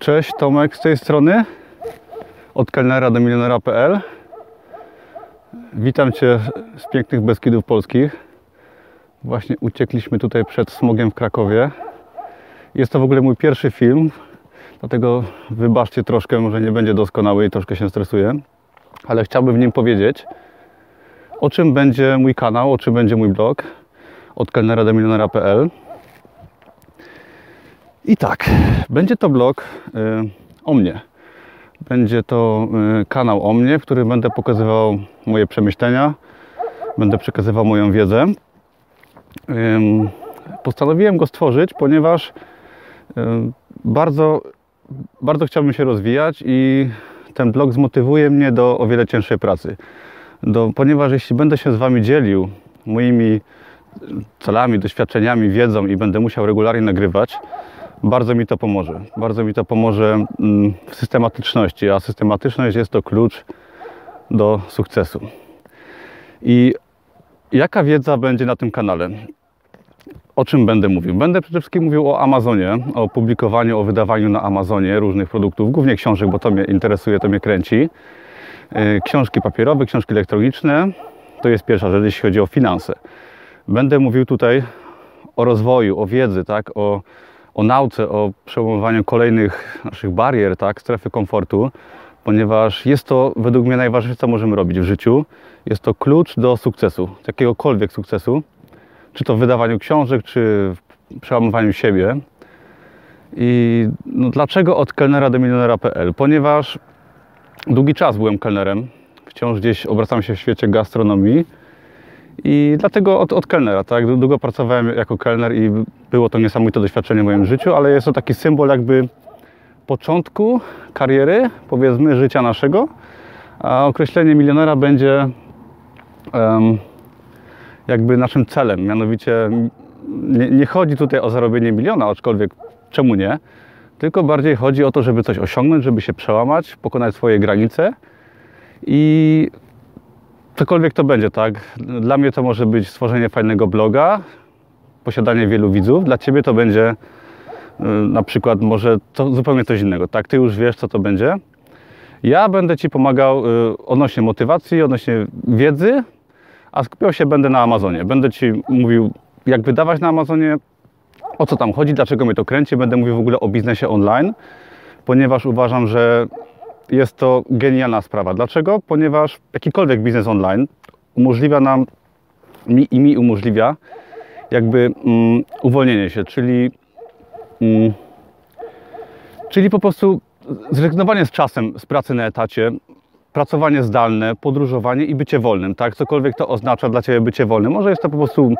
Cześć, Tomek z tej strony. Od kelnera do milionera.pl Witam Cię z pięknych Beskidów Polskich. Właśnie uciekliśmy tutaj przed smogiem w Krakowie. Jest to w ogóle mój pierwszy film Dlatego wybaczcie troszkę, może nie będzie doskonały i troszkę się stresuję Ale chciałbym w nim powiedzieć O czym będzie mój kanał, o czym będzie mój blog Od kelnera do milionera.pl i tak, będzie to blog y, o mnie. Będzie to y, kanał o mnie, w którym będę pokazywał moje przemyślenia, będę przekazywał moją wiedzę. Postanowiłem go stworzyć, ponieważ y, bardzo, bardzo chciałbym się rozwijać i ten blog zmotywuje mnie do o wiele cięższej pracy. Do, ponieważ jeśli będę się z Wami dzielił moimi celami, doświadczeniami, wiedzą i będę musiał regularnie nagrywać, bardzo mi to pomoże. Bardzo mi to pomoże mm, w systematyczności, a systematyczność jest to klucz do sukcesu. I jaka wiedza będzie na tym kanale? O czym będę mówił? Będę przede wszystkim mówił o Amazonie, o publikowaniu, o wydawaniu na Amazonie różnych produktów, głównie książek, bo to mnie interesuje, to mnie kręci. Y, książki papierowe, książki elektroniczne. To jest pierwsza rzecz, jeśli chodzi o finanse. Będę mówił tutaj o rozwoju, o wiedzy, tak? o o nauce, o przełamywaniu kolejnych naszych barier, tak, strefy komfortu, ponieważ jest to według mnie najważniejsze, co możemy robić w życiu. Jest to klucz do sukcesu, jakiegokolwiek sukcesu, czy to w wydawaniu książek, czy w przełamywaniu siebie. I no, dlaczego od kelnera do milionera.pl? Ponieważ długi czas byłem kelnerem, wciąż gdzieś obracam się w świecie gastronomii i dlatego od, od kelnera, tak? Długo pracowałem jako kelner i było to niesamowite doświadczenie w moim życiu, ale jest to taki symbol jakby początku kariery, powiedzmy, życia naszego. A określenie milionera będzie um, jakby naszym celem. Mianowicie nie, nie chodzi tutaj o zarobienie miliona, aczkolwiek czemu nie? Tylko bardziej chodzi o to, żeby coś osiągnąć, żeby się przełamać, pokonać swoje granice i cokolwiek to będzie, tak? Dla mnie to może być stworzenie fajnego bloga, posiadanie wielu widzów. Dla Ciebie to będzie y, na przykład może to zupełnie coś innego, tak? Ty już wiesz, co to będzie. Ja będę Ci pomagał y, odnośnie motywacji, odnośnie wiedzy, a skupiał się będę na Amazonie. Będę Ci mówił, jak wydawać na Amazonie, o co tam chodzi, dlaczego mnie to kręci. Będę mówił w ogóle o biznesie online, ponieważ uważam, że jest to genialna sprawa. Dlaczego? Ponieważ jakikolwiek biznes online umożliwia nam, mi i mi umożliwia jakby mm, uwolnienie się, czyli, mm, czyli po prostu zrezygnowanie z czasem z pracy na etacie, pracowanie zdalne, podróżowanie i bycie wolnym, tak? Cokolwiek to oznacza dla Ciebie bycie wolnym. Może jest to po prostu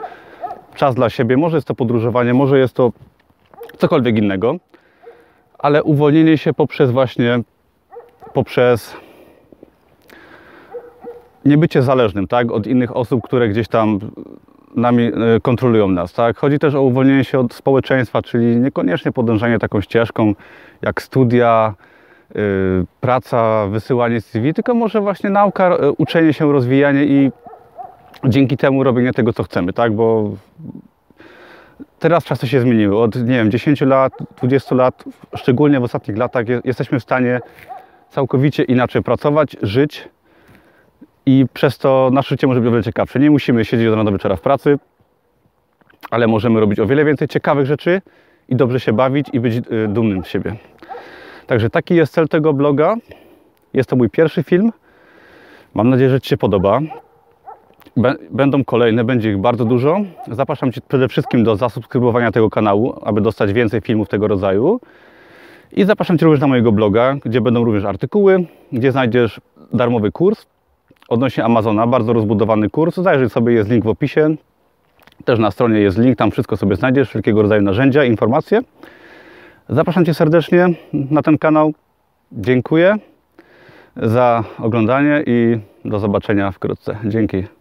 czas dla siebie, może jest to podróżowanie, może jest to cokolwiek innego, ale uwolnienie się poprzez właśnie poprzez niebycie zależnym tak, od innych osób, które gdzieś tam nami e, kontrolują nas. Tak? Chodzi też o uwolnienie się od społeczeństwa, czyli niekoniecznie podążanie taką ścieżką jak studia, yy, praca, wysyłanie CV, tylko może właśnie nauka, e, uczenie się, rozwijanie i dzięki temu robienie tego, co chcemy, tak? Bo teraz czasy się zmieniły. Od, nie wiem, 10 lat, 20 lat, szczególnie w ostatnich latach jesteśmy w stanie całkowicie inaczej pracować, żyć i przez to nasze życie może być o wiele ciekawsze. Nie musimy siedzieć od rana do wieczora w pracy, ale możemy robić o wiele więcej ciekawych rzeczy i dobrze się bawić i być y, dumnym z siebie. Także taki jest cel tego bloga. Jest to mój pierwszy film. Mam nadzieję, że Ci się podoba. Będą kolejne, będzie ich bardzo dużo. Zapraszam Cię przede wszystkim do zasubskrybowania tego kanału, aby dostać więcej filmów tego rodzaju. I zapraszam Cię również na mojego bloga, gdzie będą również artykuły, gdzie znajdziesz darmowy kurs odnośnie Amazona, bardzo rozbudowany kurs. Zajrzyj sobie, jest link w opisie. Też na stronie jest link, tam wszystko sobie znajdziesz, wszelkiego rodzaju narzędzia, informacje. Zapraszam Cię serdecznie na ten kanał. Dziękuję za oglądanie i do zobaczenia wkrótce. Dzięki.